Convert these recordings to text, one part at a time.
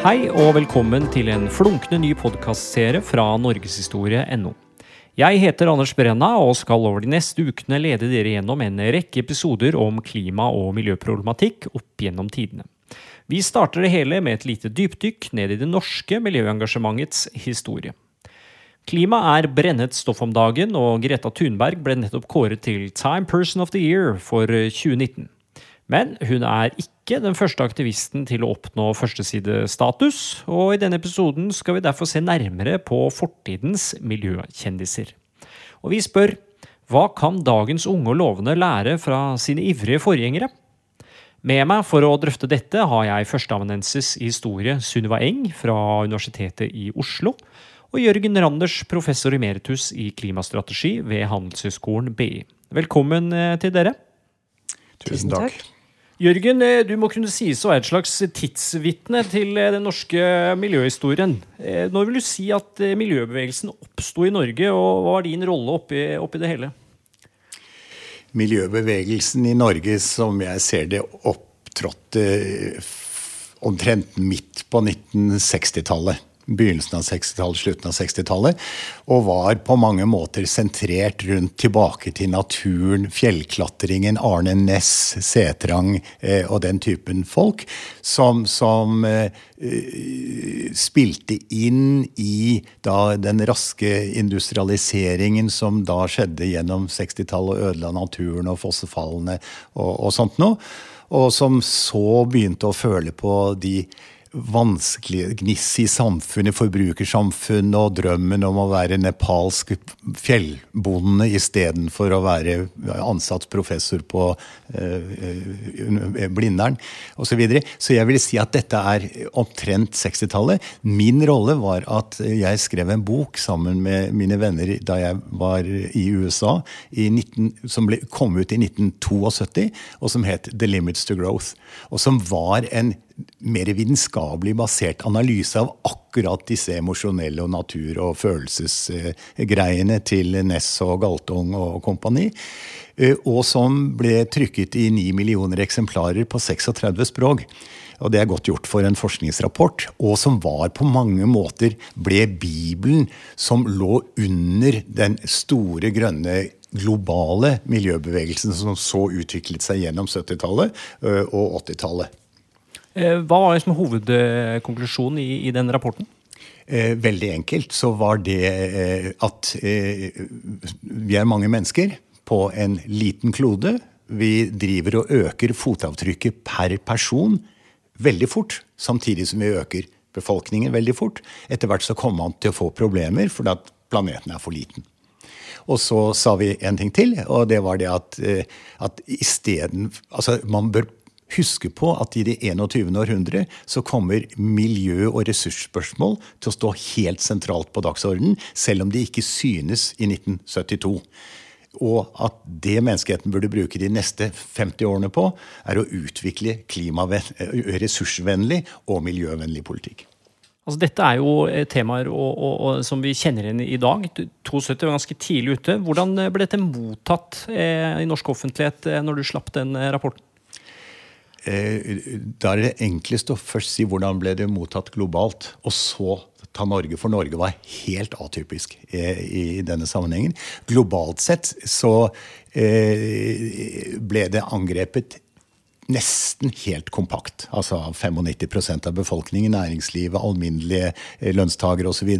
Hei og velkommen til en flunkende ny podkastserie fra norgeshistorie.no. Jeg heter Anders Brenna og skal over de neste ukene lede dere gjennom en rekke episoder om klima- og miljøproblematikk opp gjennom tidene. Vi starter det hele med et lite dypdykk ned i det norske miljøengasjementets historie. Klima er brennet stoff om dagen, og Greta Thunberg ble nettopp kåret til Time Person of the Year for 2019. Men hun er ikke den første aktivisten til å oppnå førstesidestatus, og i denne episoden skal vi derfor se nærmere på fortidens miljøkjendiser. Og vi spør hva kan dagens unge og lovende lære fra sine ivrige forgjengere? Med meg for å drøfte dette har jeg førsteamanuensis i historie Sunniva Eng fra Universitetet i Oslo, og Jørgen Randers, professor emeritus i klimastrategi ved Handelshøyskolen BI. Velkommen eh, til dere. Tusen takk. Jørgen, eh, du må kunne sies å være et slags tidsvitne til eh, den norske miljøhistorien. Når vil du si at miljøbevegelsen oppsto i Norge, og hva var din rolle oppi, oppi det hele? Miljøbevegelsen i Norge, som jeg ser det, opptrådte omtrent midt på 1960-tallet begynnelsen av 60-tallet, slutten av 60-tallet, og var på mange måter sentrert rundt tilbake til naturen, fjellklatringen, Arne Næss, Setrang eh, og den typen folk, som, som eh, spilte inn i da, den raske industrialiseringen som da skjedde gjennom 60-tallet og ødela naturen og fossefallene og, og sånt noe. Og som så begynte å føle på de vanskelige gniss i samfunnet, forbrukersamfunnet og drømmen om å være nepalsk fjellbonde istedenfor å være ansatt professor på eh, Blindern osv. Så, videre. så jeg vil si at dette er omtrent 60-tallet. Min rolle var at jeg skrev en bok sammen med mine venner da jeg var i USA, i 19, som ble, kom ut i 1972, og som het The Limits to Growth. Og som var en mer vitenskapelig basert analyse av akkurat disse emosjonelle og natur- og følelsesgreiene til Ness og Galtung og kompani. Eh, og som ble trykket i 9 millioner eksemplarer på 36 språk. Og det er godt gjort for en forskningsrapport. Og som var på mange måter ble Bibelen som lå under den store grønne globale miljøbevegelsen som så utviklet seg gjennom 70-tallet eh, og 80-tallet. Eh, hva var liksom hovedkonklusjonen i, i den rapporten? Eh, veldig enkelt så var det eh, at vi er mange mennesker på en liten klode. Vi driver og øker fotavtrykket per person veldig fort, samtidig som vi øker befolkningen veldig fort. Etter hvert så kommer man til å få problemer fordi at planeten er for liten. Og så sa vi en ting til, og det var det at, at isteden Altså, man bør huske på at i det 21. århundre så kommer miljø- og ressursspørsmål til å stå helt sentralt på dagsordenen, selv om de ikke synes i 1972. Og at det menneskeheten burde bruke de neste 50 årene på, er å utvikle ressursvennlig og miljøvennlig politikk. Altså, dette er jo temaer og, og, og, som vi kjenner igjen i dag. 72 var ganske tidlig ute. Hvordan ble dette mottatt eh, i norsk offentlighet eh, når du slapp den eh, rapporten? Eh, da er det enklest å først si hvordan ble det mottatt globalt, og så ta Norge, for Norge var helt atypisk eh, i denne sammenhengen. Globalt sett så eh, ble det angrepet nesten helt kompakt. Altså 95% av befolkningen, næringslivet, alminnelige eh, lønnstagere osv.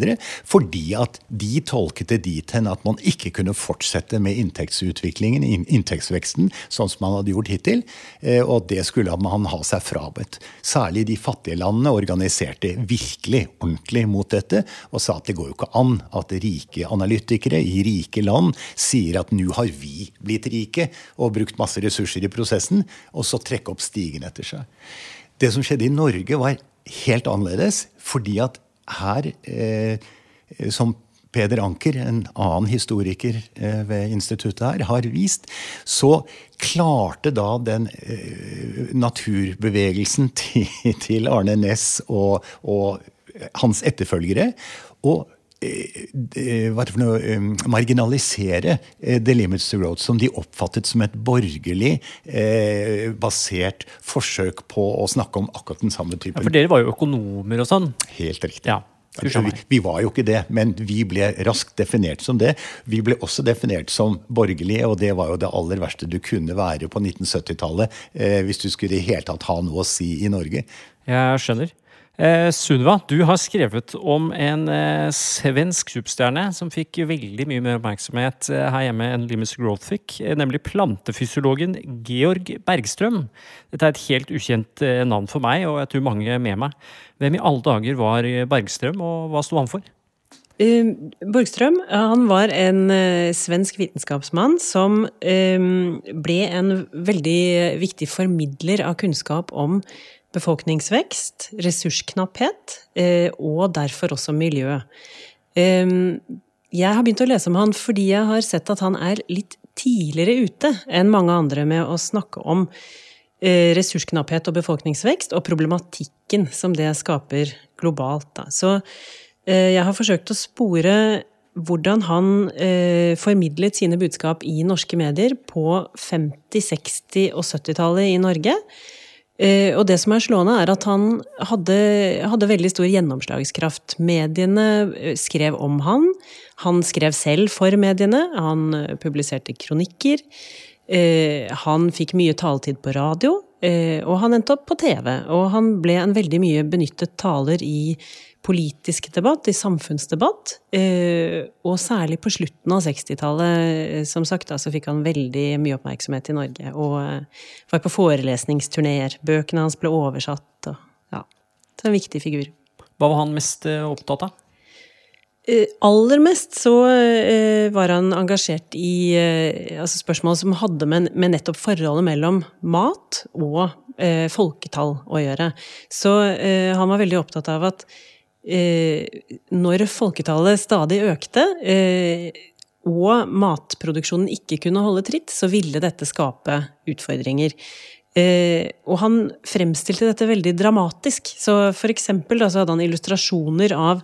Fordi at de tolket det dit hen at man ikke kunne fortsette med inntektsutviklingen, inntektsveksten, sånn som man hadde gjort hittil. Eh, og det skulle man ha seg frabedt. Særlig de fattige landene organiserte virkelig ordentlig mot dette og sa at det går jo ikke an at rike analytikere i rike land sier at nå har vi blitt rike og brukt masse ressurser i prosessen, og så trekker trekke opp stigen etter seg. Det som skjedde i Norge, var helt annerledes. Fordi at her, eh, som Peder Anker, en annen historiker eh, ved instituttet her, har vist, så klarte da den eh, naturbevegelsen til, til Arne Næss og, og, hans etterfølgere å hva er det for noe, um, marginalisere eh, The Limits to Growth, som de oppfattet som et borgerlig eh, basert forsøk på å snakke om akkurat den samme typen. Ja, for dere var jo økonomer og sånn? Helt riktig. Ja. Altså, vi, vi, var jo ikke det, men vi ble raskt definert som det. Vi ble også definert som borgerlige, og det var jo det aller verste du kunne være på 1970-tallet eh, hvis du skulle i hele tatt ha noe å si i Norge. Jeg skjønner. Eh, Sunva, du har skrevet om en eh, svensk superstjerne som fikk veldig mye mer oppmerksomhet eh, her hjemme enn Limus Growth fikk, eh, nemlig plantefysiologen Georg Bergstrøm. Dette er et helt ukjent eh, navn for meg, og jeg tror mange med meg. Hvem i alle dager var Bergstrøm, og hva sto han for? Borgstrøm han var en svensk vitenskapsmann som ble en veldig viktig formidler av kunnskap om befolkningsvekst, ressursknapphet eh, og derfor også miljø. Jeg har begynt å lese om han fordi jeg har sett at han er litt tidligere ute enn mange andre med å snakke om eh, ressursknapphet og befolkningsvekst, og problematikken som det skaper globalt. Så eh, jeg har forsøkt å spore hvordan han formidlet sine budskap i norske medier på 50-, 60- og 70-tallet i Norge. Eh, og det som er slående, er at han hadde, hadde, veldig stor gjennomslagskraft. Mediene eh, skrev om han. Han skrev selv for mediene. Han eh, publiserte kronikker. Han fikk mye taletid på radio, og han endte opp på TV. Og han ble en veldig mye benyttet taler i politisk debatt, i samfunnsdebatt. Eh, og særlig på slutten av 60-tallet, eh, som sagt, da, så fikk han veldig mye oppmerksomhet i Norge. Og eh, var på forelesningsturneer. Bøkene hans ble oversatt. Og, ja, så en viktig figur. Hva var han mest opptatt av? Aller mest så var han engasjert i altså spørsmål som hadde med, med, nettopp forholdet mellom mat og folketall å gjøre. Så han var veldig opptatt av at Eh, når folketallet stadig økte, eh, og matproduksjonen ikke kunne holde tritt, så ville dette skape utfordringer. Eh, og han fremstilte dette veldig dramatisk. Så for eksempel da, så hadde han illustrasjoner av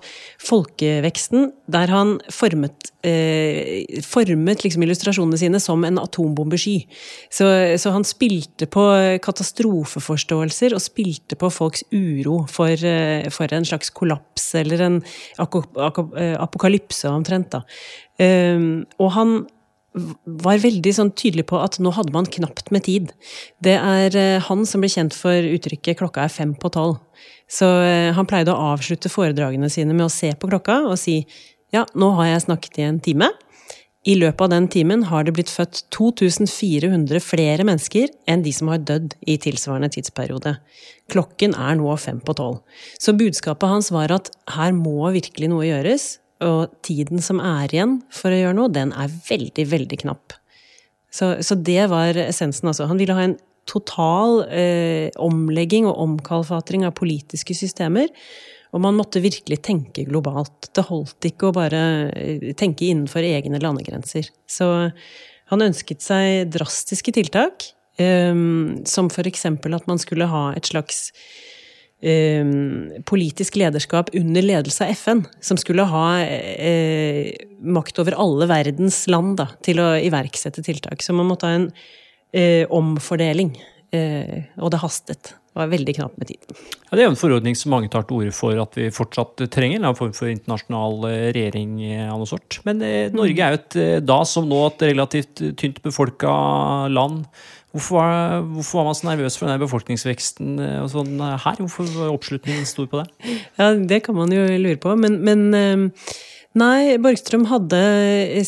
folkeveksten der han formet, eh, formet liksom illustrasjonene sine som en atombombesky. Så, så, han spilte på katastrofeforståelser og spilte på folks uro for, eh, for en slags kollaps eller en eh, apokalypse, omtrent. da. Eh, og han var veldig sånn tydelig på at nå hadde man knapt med tid. Det er eh, han som ble kjent for uttrykket 'klokka er fem på tolv'. Så eh, han pleide å avslutte foredragene sine med å se på klokka og si 'ja, nå har jeg snakket i en time'. I løpet av den timen har det blitt født 2400 flere mennesker enn de som har dødd i tilsvarende tidsperiode. Klokken er nå fem på tolv. Så budskapet hans var at her må virkelig noe gjøres, og tiden som er igjen for å gjøre noe, den er veldig, veldig knapp. Så, så det var essensen, altså. Han ville ha en total eh, omlegging og omkalfatring av politiske systemer. Og man måtte virkelig tenke globalt. Det holdt ikke å bare eh, tenke innenfor egne landegrenser. Så han ønsket seg drastiske tiltak, eh, som eksempel at man skulle ha et slags politisk lederskap under ledelse av FN, som skulle ha eh, makt over alle verdens land da, til å iverksette tiltak. Så man måtte ha en eh, omfordeling. Eh, og det hastet. Var veldig knapt med tid. Ja, det er en forordning som mange tar til orde for at vi fortsatt trenger. En form for internasjonal eh, regjering av noe sort. Men eh, Norge er jo et, eh, da som nå et relativt tynt befolka land. Hvorfor var, hvorfor var, man så nervøs for denne befolkningsveksten eh, sånn her? Hvorfor var oppslutningen stor på det? Ja, Det kan man jo lure på. Men, men eh, nei, Borgstrøm hadde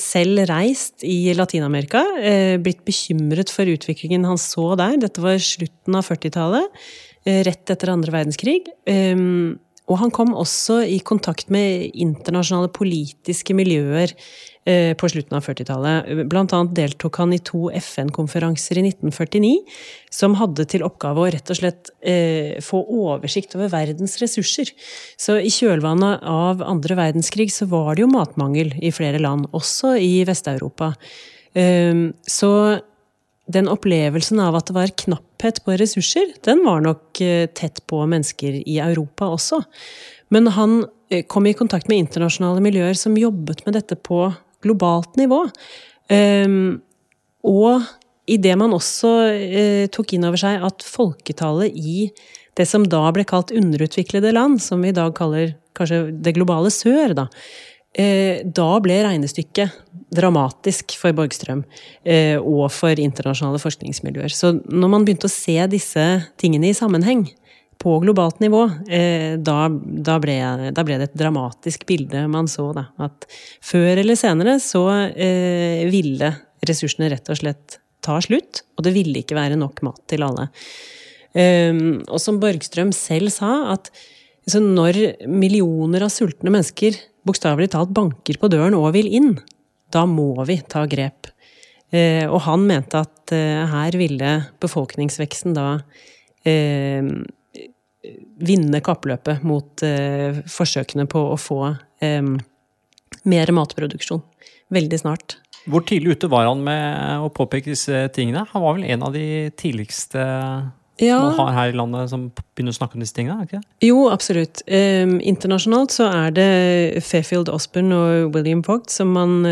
selv reist i Latin-Amerika. Eh, blitt bekymret for utviklingen han så der. Dette var slutten av 40-tallet. Rett etter andre verdenskrig. Og han kom også i kontakt med internasjonale politiske miljøer eh, på slutten av 40-tallet. Blant annet deltok han i to FN-konferanser i 1949, som hadde til oppgave å rett og slett eh, få oversikt over verdens ressurser. Så i kjølvannet av andre verdenskrig så var det jo matmangel i flere land, også i Vest-Europa. Eh, så den opplevelsen av at det var knapphet på ressurser, den var nok eh, tett på mennesker i Europa også. Men han eh, kom i kontakt med internasjonale miljøer som jobbet med dette på globalt nivå. Um, og idet man også uh, tok inn over seg at folketallet i det som da ble kalt underutviklede land, som vi i dag kaller kanskje det globale sør, da, uh, da ble regnestykket dramatisk for Borgstrøm uh, og for internasjonale forskningsmiljøer. Så når man begynte å se disse tingene i sammenheng, på globalt nivå, eh, da, da, ble, da, ble, det et dramatisk bilde man så. Da. At før eller senere så eh, ville ressursene rett og slett ta slutt, og det ville ikke være nok mat til alle. Um, og som Borgstrøm selv sa, at altså, når millioner av sultne mennesker bokstavelig talt banker på døren og vil inn, da må vi ta grep. Uh, og han mente at uh, her ville befolkningsveksten da uh, vinne kappløpet mot eh, forsøkene på å få eh, mer matproduksjon veldig snart. Hvor tidlig ute var han med å påpeke disse tingene? Han var vel en av de tidligste ja. man har her i landet som begynner å snakke om disse tingene? ikke Jo, absolutt. Um, internasjonalt så er det Fairfield Osborne og William Vogt, som man,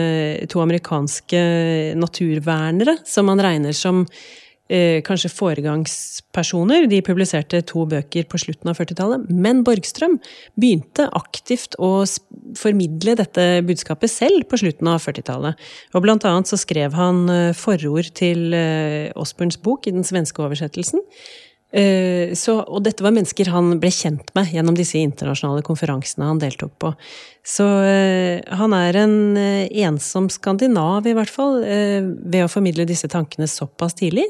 to amerikanske naturvernere, som man regner som eh, kanskje foregangspersoner. De publiserte to bøker på slutten av 40-tallet. Men Borgstrøm begynte aktivt å formidle dette budskapet selv på slutten av 40-tallet. Og blant annet så skrev han eh, forord til eh, Osborns bok i den svenske oversettelsen. Eh, så, og dette var mennesker han ble kjent med gjennom disse internasjonale konferansene han deltok på. Så uh, han er en uh, ensom skandinav, i hvert fall, ved å formidle disse tankene såpass tidlig.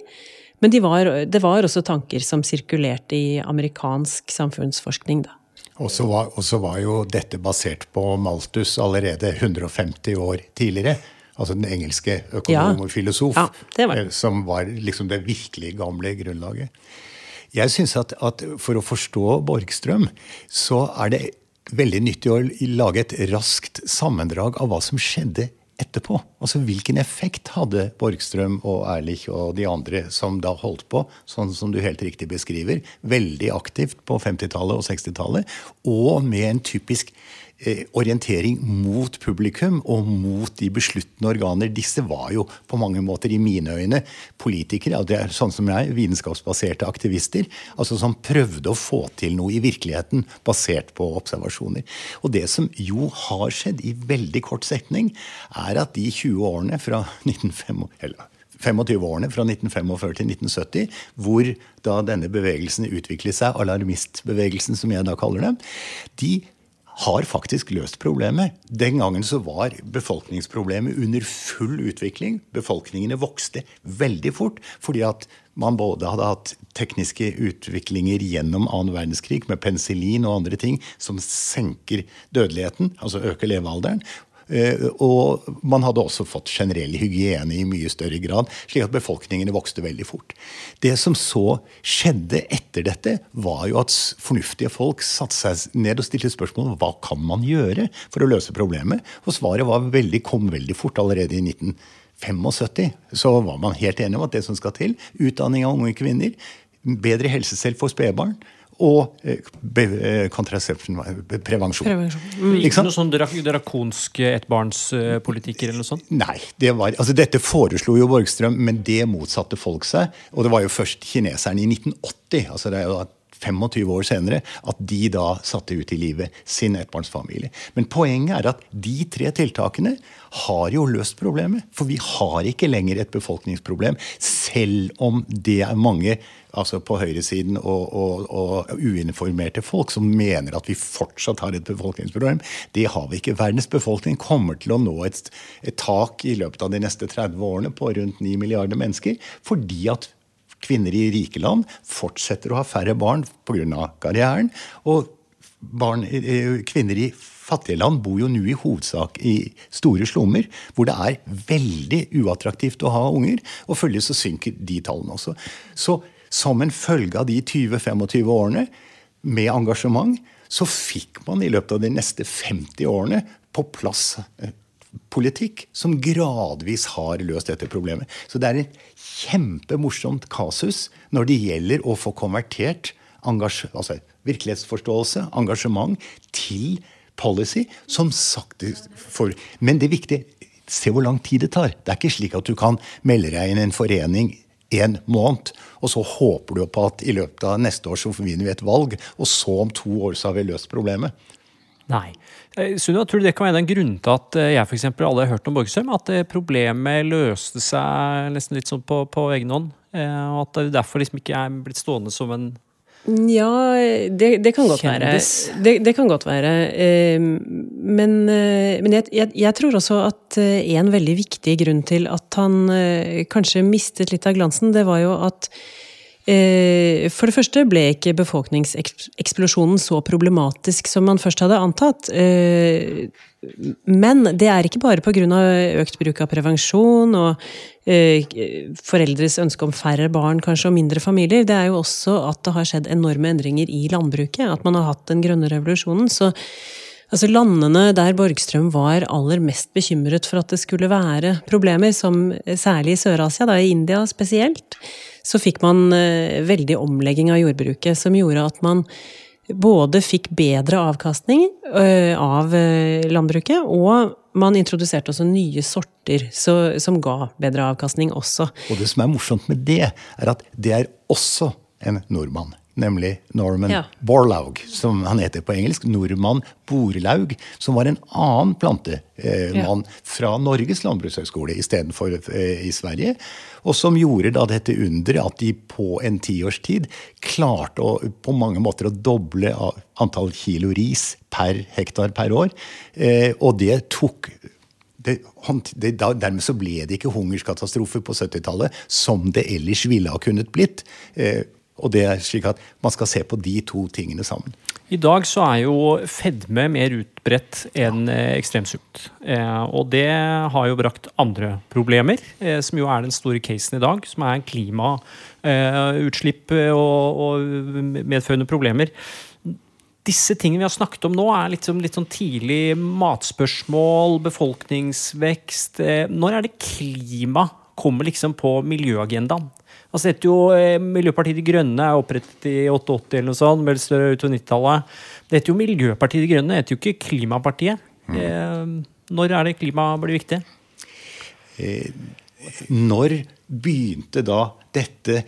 Men de var, det var også tanker som sirkulerte i amerikansk samfunnsforskning, da. Og så var, var, jo dette basert på Malthus allerede 150 år tidligere. Altså den engelske økonom og filosof. Ja, var. Som var liksom det virkelig gamle grunnlaget. Jeg synes at, at, For å forstå Borgstrøm så er det veldig nyttig å lage et raskt sammendrag av hva som skjedde etterpå. Altså Hvilken effekt hadde Borgstrøm og Erlich og de andre som da holdt på, sånn som du helt riktig beskriver, veldig aktivt på 50-tallet og 60-tallet, og med en typisk orientering mot publikum og mot de besluttende organer. Disse var jo på mange måter, i mine øyne, politikere. og det er sånn som jeg, Vitenskapsbaserte aktivister. altså Som prøvde å få til noe i virkeligheten basert på observasjoner. Og det som jo har skjedd i veldig kort setning, er at de 20 årene fra 1905 eller 25 årene fra 1945 til 1970, hvor da denne bevegelsen utviklet seg, alarmistbevegelsen som jeg da kaller dem, de har faktisk løst problemet. Den gangen så var befolkningsproblemet under full utvikling. Befolkningene vokste veldig fort fordi at man både hadde hatt tekniske utviklinger gjennom annen verdenskrig med penicillin og andre ting som senker dødeligheten, altså øker levealderen. Eh, og man hadde også fått generell hygiene i mye større grad, slik at befolkningene vokste veldig fort. Det som så skjedde etter dette, var jo at fornuftige folk satte seg ned og stilte spørsmål om hva kan man gjøre for å løse problemet. Og svaret veldig, kom veldig fort allerede i 1975. Så var man helt enig om at det som skal til, utdanning av unge kvinner, bedre helsestell for spedbarn, og eh, eh, prevensjon. prevensjon. Mm. Ikke noe sånn drakonsk ettbarnspolitikker eller noe sånt? Nei. Det var, altså dette foreslo jo Borgstrøm, men det motsatte folk seg. Og det var jo først kineserne i 1980, altså det er jo 25 år senere, at de da satte ut i livet sin ettbarnsfamilie. Men poenget er at de tre tiltakene har jo løst problemet. For vi har ikke lenger et befolkningsproblem, selv om det er mange altså på høyresiden og, og, og uinformerte folk som mener at vi fortsatt har et befolkningsproblem. Det har vi ikke. Verdens befolkning kommer til å nå et, et tak i løpet av de neste 30 årene på rundt 9 milliarder mennesker, fordi at kvinner i rike land fortsetter å ha færre barn pga. karrieren. Og barn, kvinner i fattige land bor jo nå i hovedsak i store slummer, hvor det er veldig uattraktivt å ha unger. Og følgelig så synker de tallene også. Så som en følge av de 20-25 årene med engasjement, så fikk man i løpet av de neste 50 årene på plass eh, politikk som gradvis har løst dette problemet. Så det er en kjempemorsomt kasus når det gjelder å få konvertert altså virkelighetsforståelse, engasjement, til policy som sakte får Men det viktige Se hvor lang tid det tar. Det er ikke slik at du kan melde deg inn i en forening en måned, og så håper du på at i løpet av neste år så vinner vi et valg, og så om to år så har vi løst problemet. Nei. Eh, Sunniva, tror du det kan være en grunn til at eh, jeg eksempel, alle har hørt om Borgstrøm? At eh, problemet løste seg nesten litt sånn på, på egen hånd? Og at det derfor liksom ikke er blitt stående som en ja, det, det, kan godt Kjendis. være. Det, det, kan godt være. Men, men jeg, jeg, jeg, tror også at en veldig viktig grunn til at han kanskje mistet litt av glansen, det var jo at Eh, for det første ble ikke befolkningseksplosjonen så problematisk som man først hadde antatt. Men det er ikke bare pga. økt bruk av prevensjon og eh, foreldres ønske om færre barn kanskje, og mindre familier. Det er jo også at det har skjedd enorme endringer i landbruket. At man har hatt den grønne revolusjonen. så Altså Landene der Borgstrøm var aller mest bekymret for at det skulle være problemer, som særlig i Sør-Asia, da i India spesielt, så fikk man eh, veldig omlegging av jordbruket som gjorde at man både fikk bedre avkastning eh, av eh, landbruket, og man introduserte også nye sorter som ga bedre avkastning også. Og det som er morsomt med det, er at det er også en nordmann nemlig Norman ja. Borlaug, som han heter på engelsk. Nordmann Borlaug, som var en annen plantemann ja. fra Norges landbrukshøgskole istedenfor eh, i Sverige. Og som gjorde da dette underet at de på en tiårstid klarte å, på mange måter å doble antall kilo ris per hektar per år. Eh, og det tok det, det, dermed så ble det ikke hungerskatastrofe på 70-tallet som det ellers ville ha kunnet blitt. Eh, og det er slik at Man skal se på de to tingene sammen. I dag så er jo fedme mer utbredt enn eh, ekstremsult. Eh, og det har jo brakt andre problemer, eh, som jo er den store casen i dag. Som er klimautslipp og, og medførende problemer. Disse tingene vi har snakket om nå, er liksom litt sånn tidlig matspørsmål, befolkningsvekst. Når er det klima kommer liksom på miljøagendaen? Altså setter jo, eh, Miljøpartiet De Grønne er opprettet i 88 eller noe sånt. vel større ut på 90-tallet. Det heter jo Miljøpartiet De Grønne, det heter jo ikke Klimapartiet. Mm. Eh, når er det klima blir viktig? Eh, når begynte da dette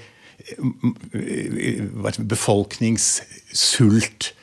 befolkningssult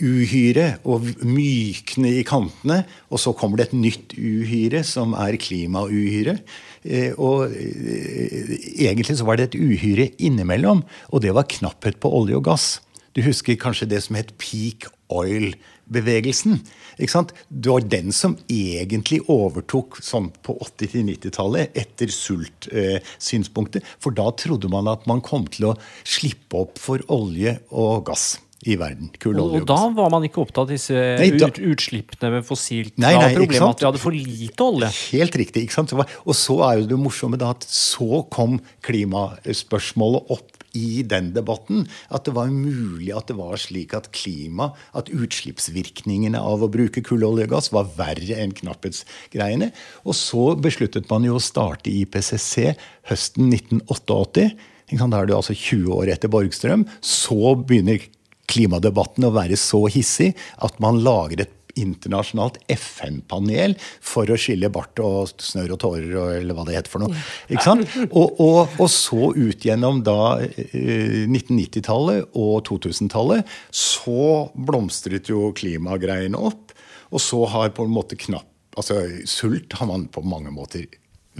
uhyre og mykne i kantene. Og så kommer det et nytt uhyre, som er klimauhyre. Eh, og eh, egentlig så var det et uhyre innimellom, og det var knapphet på olje og gass. Du husker kanskje det som het peak oil-bevegelsen. Det var den som egentlig overtok sånn på 80-90-tallet etter sultsynspunktet. Eh, for da trodde man at man kom til å slippe opp for olje og gass i verden. Kull, olje og, og da var man ikke opptatt av disse nei, da, utslippene med fossilt nei, nei, Problemet at vi hadde for lite olje. Helt riktig. ikke sant? Og så er jo det morsomme da at så kom klimaspørsmålet opp i den debatten. At det var mulig at det var slik at klima, at utslippsvirkningene av å bruke kull, olje og gass var verre enn knapphetsgreiene. Og så besluttet man jo å starte IPCC høsten 1988. Da er det altså 20 år etter Borgstrøm. Så begynner klimadebatten å være så hissig at man lager et internasjonalt FN-panel for å skille bart og snørr og tårer, eller hva det heter for noe. Ikke sant? Og, og, og så ut gjennom da 1990-tallet eh, og 2000-tallet, så blomstret jo klimagreiene opp. Og så har på en måte knapp Altså sult har man på mange måter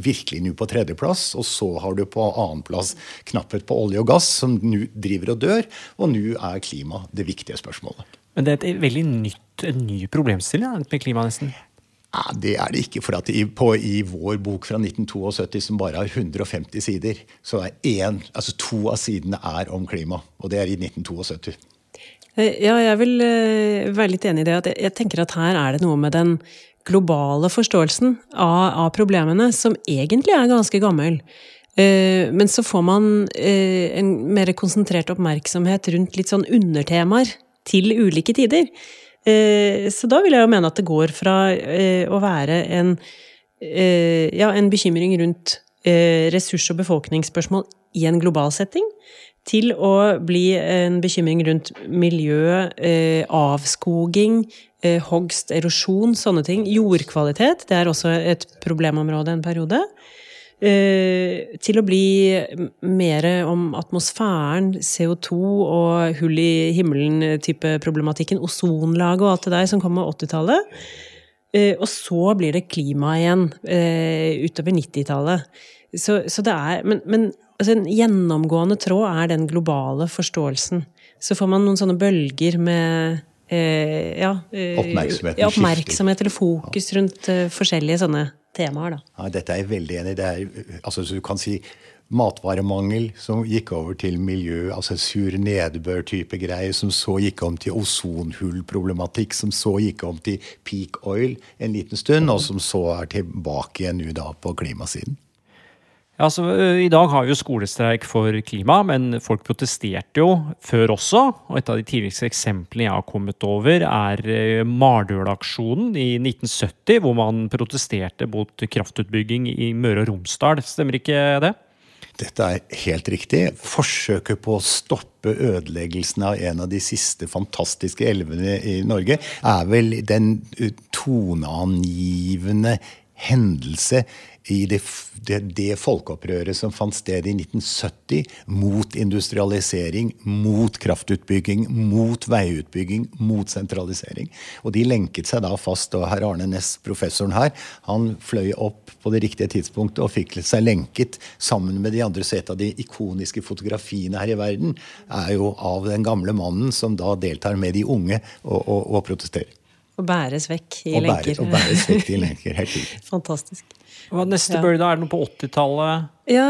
virkelig nå på tredjeplass. Og så har du på annenplass knapphet på olje og gass, som nå driver og dør. Og nå er klima det viktige spørsmålet. Men det er et veldig nytt, en ny problemstilling med klima, nesten? Ja, det er det ikke. For at i, på, i vår bok fra 1972, som bare har 150 sider, så er en, altså to av sidene er om klima. Og det er i 1972. Eh, ja, jeg vil eh, være litt enig i det. at Jeg tenker at her er det noe med den globale forståelsen av, av, problemene, som egentlig er ganske gammel. Eh, men så får man eh, en mer konsentrert oppmerksomhet rundt litt sånn undertemaer til ulike tider. Eh, så da vil jeg jo mene at det går fra å være en, ja, en bekymring rundt ressurs- og befolkningsspørsmål i en global setting til å bli en bekymring rundt miljø, eh, avskoging, eh, hogst, erosjon, sånne ting. Jordkvalitet, det er også et problemområde en periode. Eh, til å bli mer om atmosfæren, CO2 og hull i himmelen-type problematikken, ozonlaget og alt det der som kom med 80-tallet. Eh, og så blir det klima igjen eh, utover 90-tallet. Så, så, det er Men, men altså en gjennomgående tråd er den globale forståelsen. Så får man noen sånne bølger med eh, ja, oppmerksomhet, ja, oppmerksomhet eller fokus rundt forskjellige sånne temaer. Da. Ja, dette er jeg veldig enig i. Det er, altså, du kan si matvaremangel som gikk over til miljø, altså sur nedbør-type greier, som så gikk om til ozonhullproblematikk, som så gikk om til peak oil en liten stund, og som så er tilbake igjen nå da på klimasiden. Altså, I dag har vi jo skolestreik for klima, men folk protesterte jo før også. og Et av de tidligste eksemplene jeg har kommet over, er Mardølaksjonen i 1970, hvor man protesterte mot kraftutbygging i Møre og Romsdal. Stemmer ikke det? Dette er helt riktig. Forsøket på å stoppe ødeleggelsen av en av de siste fantastiske elvene i Norge er vel den toneangivende hendelse i det, det, det, folkeopprøret som fant sted i 1970 mot industrialisering, mot kraftutbygging, mot veiutbygging, mot sentralisering. Og de lenket seg da fast. Og herr Arne Næss, professoren her, han fløy opp på det riktige tidspunktet og fikk seg lenket sammen med de andre. Så et av de ikoniske fotografiene her i verden er jo av den gamle mannen som da deltar med de unge og, og, og protesterer. Og bæres vekk i og lenker. Bæres, og bæres vekk i lenker, helt. Fantastisk. Hva neste ja. bølge? Er det noe på 80-tallet? Ja,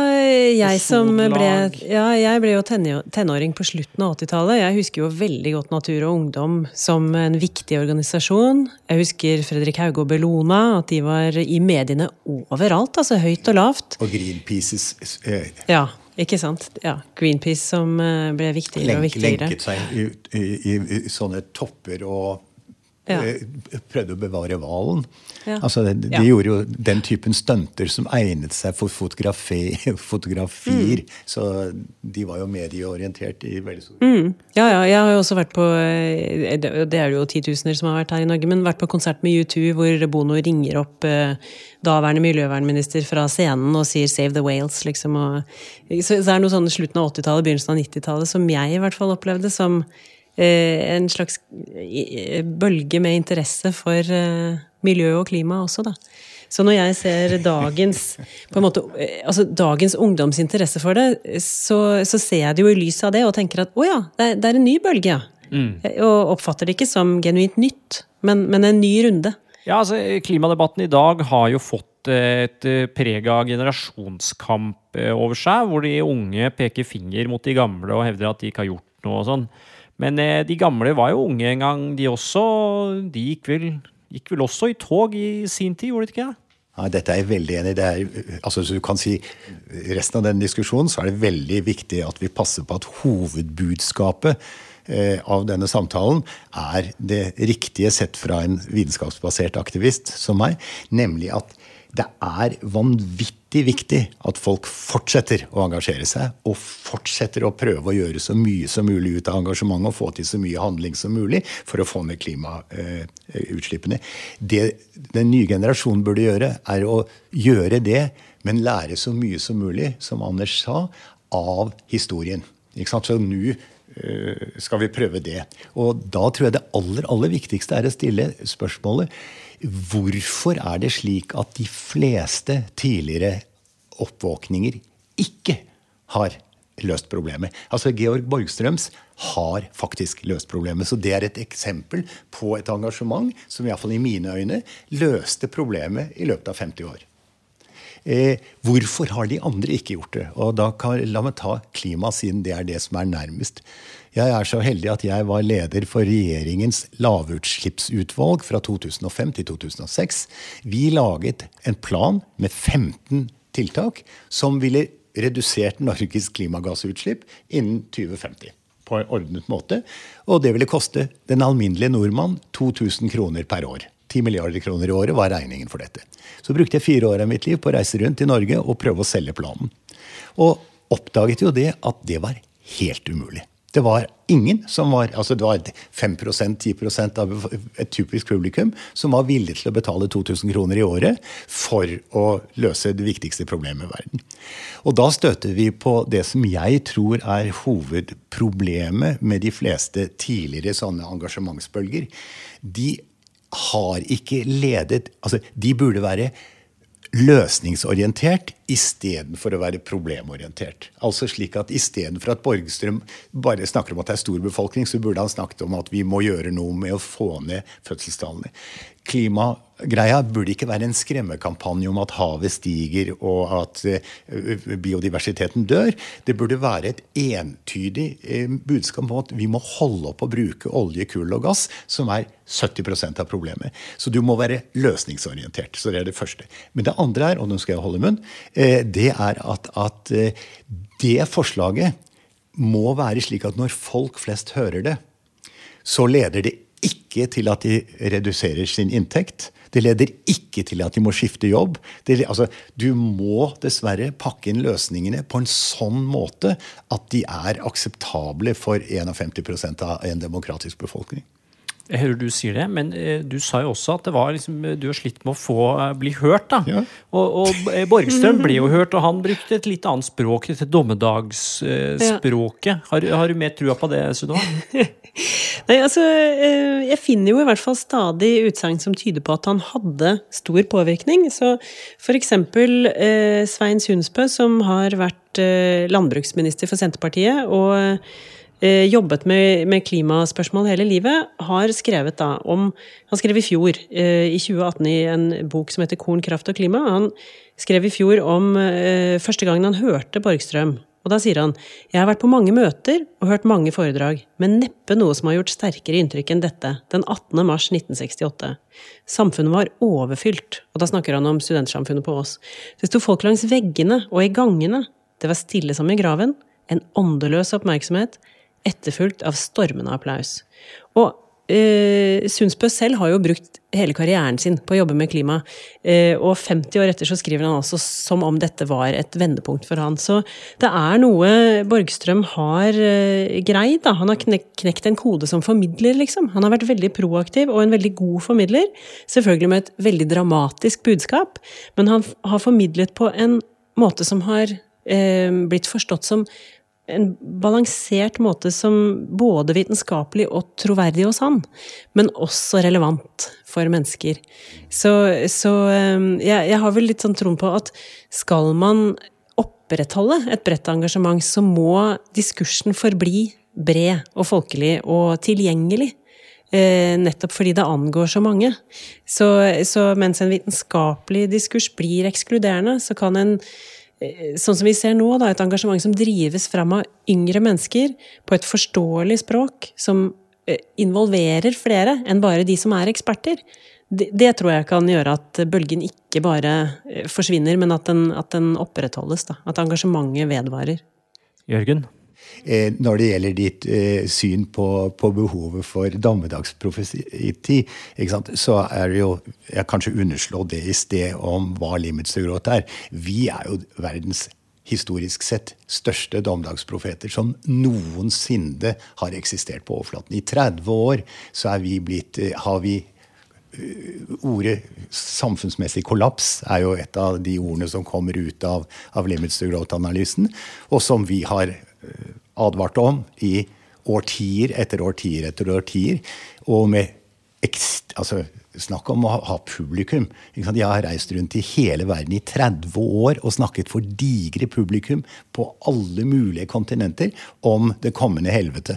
jeg som ble, ja, jeg ble jo tenåring på slutten av 80-tallet. Jeg husker jo veldig godt Natur og Ungdom som en viktig organisasjon. Jeg husker Fredrik Hauge og Bellona, at de var i mediene overalt. Altså høyt og lavt. Og Greenpeaces eh, Ja. Ikke sant? Ja, Greenpeace som eh, ble viktigere og viktigere. Lenket seg i, i, i, i sånne topper og ja. Eh, prøvde å bevare hvalen. Ja. Altså, de, de ja. gjorde jo den typen stunter som egnet seg for fotografi, fotografier. Mm. Så de var jo medieorientert i veldig stor mm. Ja, ja. Jeg har jo også vært på eh, Det er jo titusener som har vært her i Norge, men vært på konsert med U2 hvor Bono ringer opp eh, daværende miljøvernminister fra scenen og sier 'Save the Whales', liksom. Og, så, så det er noe sånn slutten av 80-tallet, begynnelsen av 90-tallet som jeg i hvert fall opplevde som en slags bølge med interesse for eh, miljø og klima også, da. Så når jeg ser dagens, måte, eh, altså dagens ungdomsinteresse for det, så, så, ser jeg det jo i lys av det og tenker at å ja, det er, det er en ny bølge. Mm. Og oppfatter det ikke som genuint nytt, men, men, en ny runde. Ja, altså Klimadebatten i dag har jo fått et preg av generasjonskamp over seg, hvor de unge peker finger mot de gamle og hevder at de ikke har gjort noe og sånn. Men eh, de gamle var jo unge en gang, de også. De gikk vel, gikk vel også i tog i sin tid, gjorde de ikke det? Ja, dette er jeg veldig enig i. Altså, så du kan si, resten av den diskusjonen så er det veldig viktig at vi passer på at hovedbudskapet eh, av denne samtalen er det riktige sett fra en vitenskapsbasert aktivist som meg, nemlig at det er vanvittig viktig at folk fortsetter å engasjere seg, og fortsetter å prøve å gjøre så mye som mulig ut av engasjementet og få til så mye handling som mulig for å få ned klimautslippene. Det den nye generasjonen burde gjøre, er å gjøre det, men lære så mye som mulig, som Anders sa, av historien. Så nå eh, skal vi prøve det. Og da tror jeg det aller, aller viktigste er å stille spørsmålet Hvorfor er det slik at de fleste tidligere oppvåkninger ikke har løst problemet? Altså Georg Borgstrøms har faktisk løst problemet. Så det er et eksempel på et engasjement som iallfall i mine øyne løste problemet i løpet av 50 år. Eh, hvorfor har de andre ikke gjort det? Og da kan, La meg ta klima, siden det er det som er nærmest. Jeg er så heldig at jeg var leder for regjeringens lavutslippsutvalg fra 2005 til 2006. Vi laget en plan med 15 tiltak som ville redusert Norges klimagassutslipp innen 2050 på en ordnet måte. Og det ville koste den alminnelige nordmann 2000 kroner per år. 10 milliarder kroner i året var regningen for dette. Så brukte jeg fire år av mitt liv på å reise rundt i Norge og prøve å selge planen. Og oppdaget jo det at det var helt umulig. Det var ingen som var altså Det var 5-10% av et typisk publikum som var villig til å betale 2000 kroner i året for å løse det viktigste problemet i verden. Og da støter vi på det som jeg tror er hovedproblemet med de fleste tidligere sånne engasjementsbølger. De har ikke ledet Altså, de burde være løsningsorientert istedenfor å være problemorientert. Altså slik at Istedenfor at Borgstrøm bare snakker om at det er stor befolkning, så burde han snakket om at vi må gjøre noe med å få ned fødselstallene. Klimagreia burde ikke være en skremmekampanje om at havet stiger og at eh, biodiversiteten dør. Det burde være et entydig eh, budskap om at vi må holde opp å bruke olje, kull og gass, som er 70% av problemet. Så du må være løsningsorientert. Så det er det første. Men det andre er, og nå skal jeg holde munn, eh, det er at, at det forslaget må være slik at når folk flest hører det, så leder det ikke til at de reduserer sin inntekt. Det leder ikke til at de må skifte jobb. Det, altså, du må dessverre pakke inn løsningene på en sånn måte at de er akseptable for 51% av en demokratisk befolkning. Jeg hører du sier det, men eh, du sa jo også at det var liksom, du har slitt med å få eh, bli hørt. da. Ja. Og, og, eh, Borgstrøm ble jo hørt, og han brukte et litt annet språk, dette dommedagsspråket. Har, har, du mer trua på det, Sunniva? Nei, altså, Jeg finner jo i hvert fall stadig utsagn som tyder på at han hadde stor påvirkning. Så for eksempel Svein Sundsbø, som har vært landbruksminister for Senterpartiet. og Eh, jobbet med, med, klimaspørsmål hele livet, har skrevet da om Han skrev i fjor, eh, i 2018, i en bok som heter Korn, kraft og klima. Han skrev i fjor om eh, første gangen han hørte Borgstrøm. Og da sier han Jeg har vært på mange møter og hørt mange foredrag, men neppe noe som har gjort sterkere inntrykk enn dette, den 18. mars 1968. Samfunnet var overfylt, og da snakker han om studentsamfunnet på Ås. Det sto folk langs veggene og i gangene. Det var stille som i graven. En åndeløs oppmerksomhet etterfulgt av stormende applaus. Og eh, Sundsbø selv har jo brukt hele karrieren sin på å jobbe med klima. Eh, og 50 år etter så skriver han altså som om dette var et vendepunkt for han. Så det er noe Borgstrøm har eh, greid. Da. Han har knekt en kode som formidler, liksom. Han har vært veldig proaktiv og en veldig god formidler. Selvfølgelig med et veldig dramatisk budskap, men han har formidlet på en måte som har eh, blitt forstått som en balansert måte som både vitenskapelig og troverdig hos han, men også relevant for mennesker. Så, så ehm, jeg, jeg, har vel litt sånn troen på at skal man opprettholde et bredt engasjement, så må diskursen forbli bred og folkelig og tilgjengelig. Eh, nettopp fordi det angår så mange. Så, så mens en vitenskapelig diskurs blir ekskluderende, så kan en sånn som vi ser nå, da, et engasjement som drives fram av yngre mennesker på et forståelig språk, som eh, involverer flere enn bare de som er eksperter. Det, det tror jeg kan gjøre at bølgen ikke bare eh, forsvinner, men at den, at den opprettholdes. Da. At engasjementet vedvarer. Jørgen? Eh, når det gjelder ditt eh, syn på, på, behovet for dommedagsprofeti, så er det jo Jeg kanskje underslå det i sted om hva limits to growth er. Vi er jo verdens historisk sett største dommedagsprofeter som noensinne har eksistert på overflaten. I 30 år så er vi blitt, eh, har vi Ordet samfunnsmessig kollaps er jo et av de ordene som kommer ut av, av limits to growth-analysen, og som vi har advarte om i årtier etter årtier etter årtier. Og med altså, Snakk om å ha publikum. Jeg har reist rundt i hele verden i 30 år og snakket for digre publikum på alle mulige kontinenter om det kommende helvete.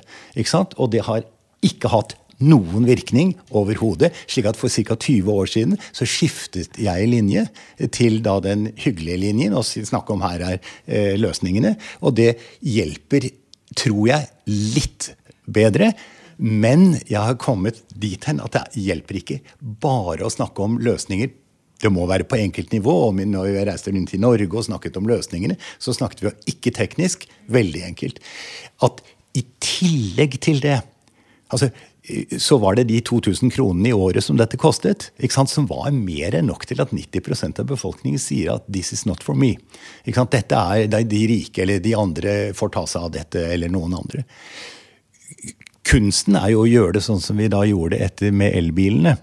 Og det har ikke hatt noen virkning overhodet. slik at for ca. 20 år siden så skiftet jeg linje til da den hyggelige linjen. Og snakke om her er eh, løsningene. Og det hjelper tror jeg, litt bedre. Men jeg har kommet dit hen at det hjelper ikke bare å snakke om løsninger. Det må være på enkeltnivå. Og når vi reiste rundt i Norge og snakket om løsningene, så snakket vi jo ikke teknisk. Veldig enkelt. At i tillegg til det Altså, så var det de 2000 kronene i året som dette kostet, som var mer enn nok til at 90% av befolkningen sier at 'this is not for me'. Dette er de rike eller de andre får ta seg av dette, eller noen andre. Kunsten er jo å gjøre det sånn som vi da gjorde etter med elbilene.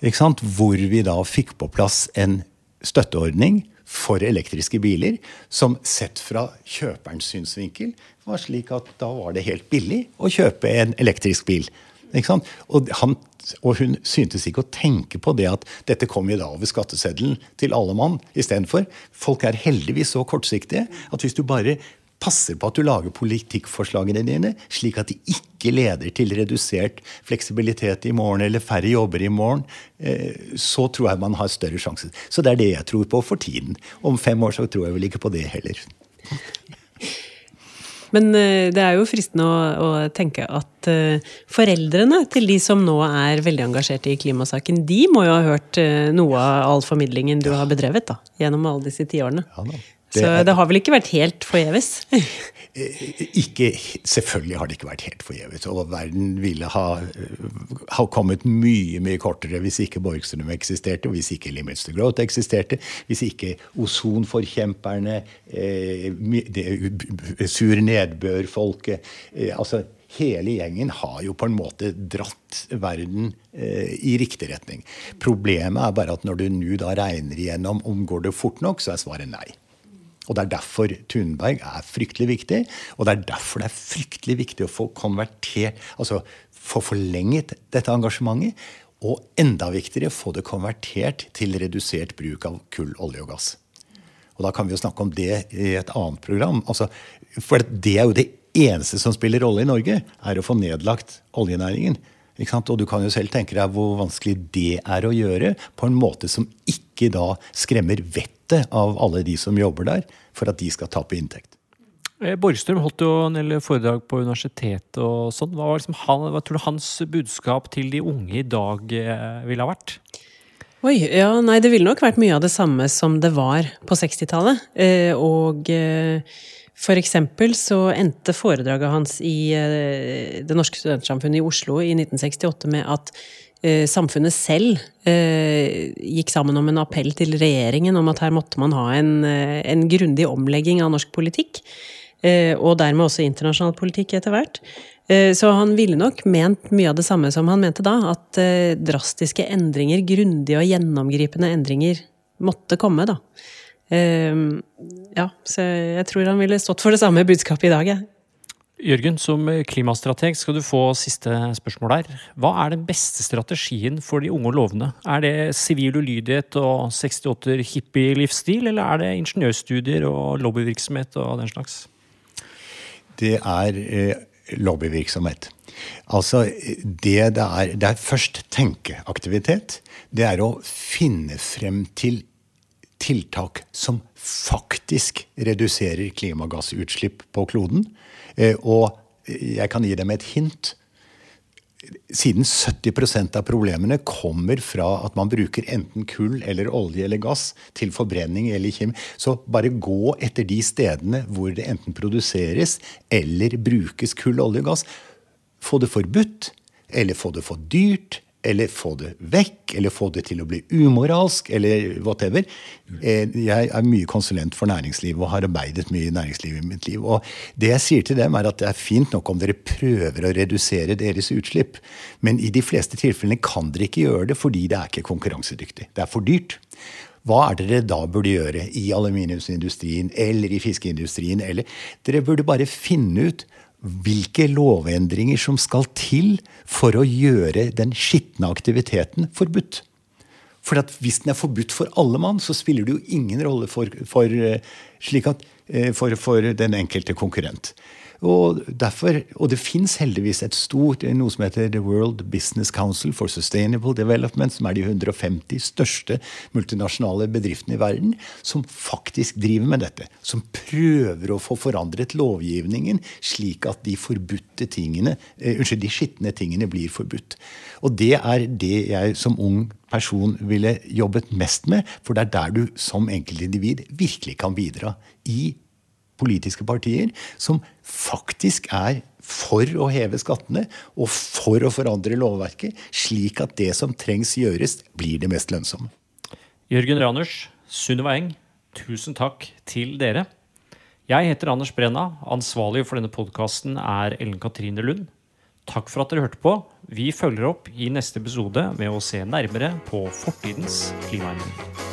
Hvor vi da fikk på plass en støtteordning for elektriske biler, som sett fra kjøperens synsvinkel var slik at da var det helt billig å kjøpe en elektrisk bil. Og, han, og, hun syntes ikke å tenke på det at dette kom jo da over skatteseddelen til alle mann istedenfor. Folk er heldigvis så kortsiktige at hvis du bare passer på at du lager politikkforslagene dine slik at de ikke leder til redusert fleksibilitet i morgen eller færre jobber i morgen, eh, så tror jeg man har større sjanse. Så det er det jeg tror på for tiden. Om fem år så tror jeg vel ikke på det heller. Men eh, det er jo fristende å, å, tenke at eh, foreldrene til de som nå er veldig engasjerte i klimasaken, de må jo ha hørt eh, noe av all formidlingen du har bedrevet da, gjennom alle disse tiårene. Ja, Så det har vel ikke vært helt forgjeves? ikke, selvfølgelig har det ikke vært helt forgjeves. Verden ville ha, ha, kommet mye mye kortere hvis ikke Borgstrøm eksisterte, hvis ikke Limits to Growth eksisterte, hvis ikke ozonforkjemperne, eh, sur nedbør-folket eh, altså Hele gjengen har jo på en måte dratt verden eh, i riktig retning. Problemet er bare at når du nå da regner igjennom om går det fort nok, så er svaret nei. Og Det er derfor Thunberg er fryktelig viktig, og det er derfor det er fryktelig viktig å få konvertert, altså få forlenget dette engasjementet. Og enda viktigere, få det konvertert til redusert bruk av kull, olje og gass. Og Da kan vi jo snakke om det i et annet program. Altså, for det er jo det eneste som spiller rolle i Norge, er å få nedlagt oljenæringen. Og du kan jo selv tenke deg hvor vanskelig det er å gjøre på en måte som ikke da skremmer vettet av alle de som jobber der, for at de skal tape inntekt. Eh, Borgstrøm holdt jo en del foredrag på universitetet og sånn. Hva, liksom hva tror du hans budskap til de unge i dag eh, ville ha vært? Oi, ja, nei, det ville nok vært mye av det samme som det var på 60-tallet. Eh, og eh, for eksempel så endte foredraget hans i eh, Det norske studentsamfunnet i Oslo i 1968 med at samfunnet selv eh, gikk sammen om en appell til regjeringen om at her måtte man ha en, en grundig omlegging av norsk politikk. Og dermed også internasjonal politikk etter hvert. Så han ville nok ment mye av det samme som han mente da, at drastiske endringer, grundige og gjennomgripende endringer, måtte komme, da. Ja, så jeg tror han ville stått for det samme budskapet i dag, jeg. Jørgen, som klimastrateg skal du få siste spørsmål der. Hva er den beste strategien for de unge og lovende? Er det sivil ulydighet og 68 hippie-livsstil, eller er det ingeniørstudier og lobbyvirksomhet og den slags? Det er eh, lobbyvirksomhet. Altså, det, det, er, det er først tenkeaktivitet. Det er å finne frem til tiltak som faktisk reduserer klimagassutslipp på kloden. Eh, og jeg kan gi dem et hint. Siden 70% av problemene kommer fra at man bruker enten kull eller olje eller gass til forbrenning eller kjemi, så bare gå etter de stedene hvor det enten produseres eller brukes kull, olje og gass. Få det forbudt, eller få det for dyrt, eller få det vekk, eller få det til å bli umoralsk, eller whatever. Eh, jeg er mye konsulent for næringslivet og har arbeidet mye i næringslivet i mitt liv. Og det jeg sier til dem, er at det er fint nok om dere prøver å redusere deres utslipp, men i de fleste tilfellene kan dere ikke gjøre det fordi det er ikke konkurransedyktig. Det er for dyrt. Hva er det dere da burde gjøre i aluminiumsindustrien eller i fiskeindustrien? Eller dere burde bare finne ut hvilke lovendringer som skal til for å gjøre den skitne aktiviteten forbudt. For hvis den er forbudt for alle mann, så spiller det jo ingen rolle for, for, eh, at, eh, for, for den enkelte konkurrent. Og, derfor, og det fins heldigvis et stort noe som heter The World Business Council for Sustainable Development, som er de 150 største multinasjonale bedriftene i verden, som faktisk driver med dette. Som prøver å få forandret lovgivningen slik at de forbudte tingene, uh, unnskyld, de skitne tingene blir forbudt. Og det er det jeg som ung person ville jobbet mest med, for det er der du som enkeltindivid virkelig kan bidra i politiske partier som faktisk er for å heve skattene og for å forandre lovverket, slik at det som trengs gjøres, blir det mest lønnsomme. Jørgen Raners, Sunniva Eng, tusen takk til dere. Jeg heter Anders Brenna. Ansvarlig for denne podkasten er Ellen Katrine Lund. Takk for at dere hørte på. Vi følger opp i neste episode med å se nærmere på fortidens klimaendringer.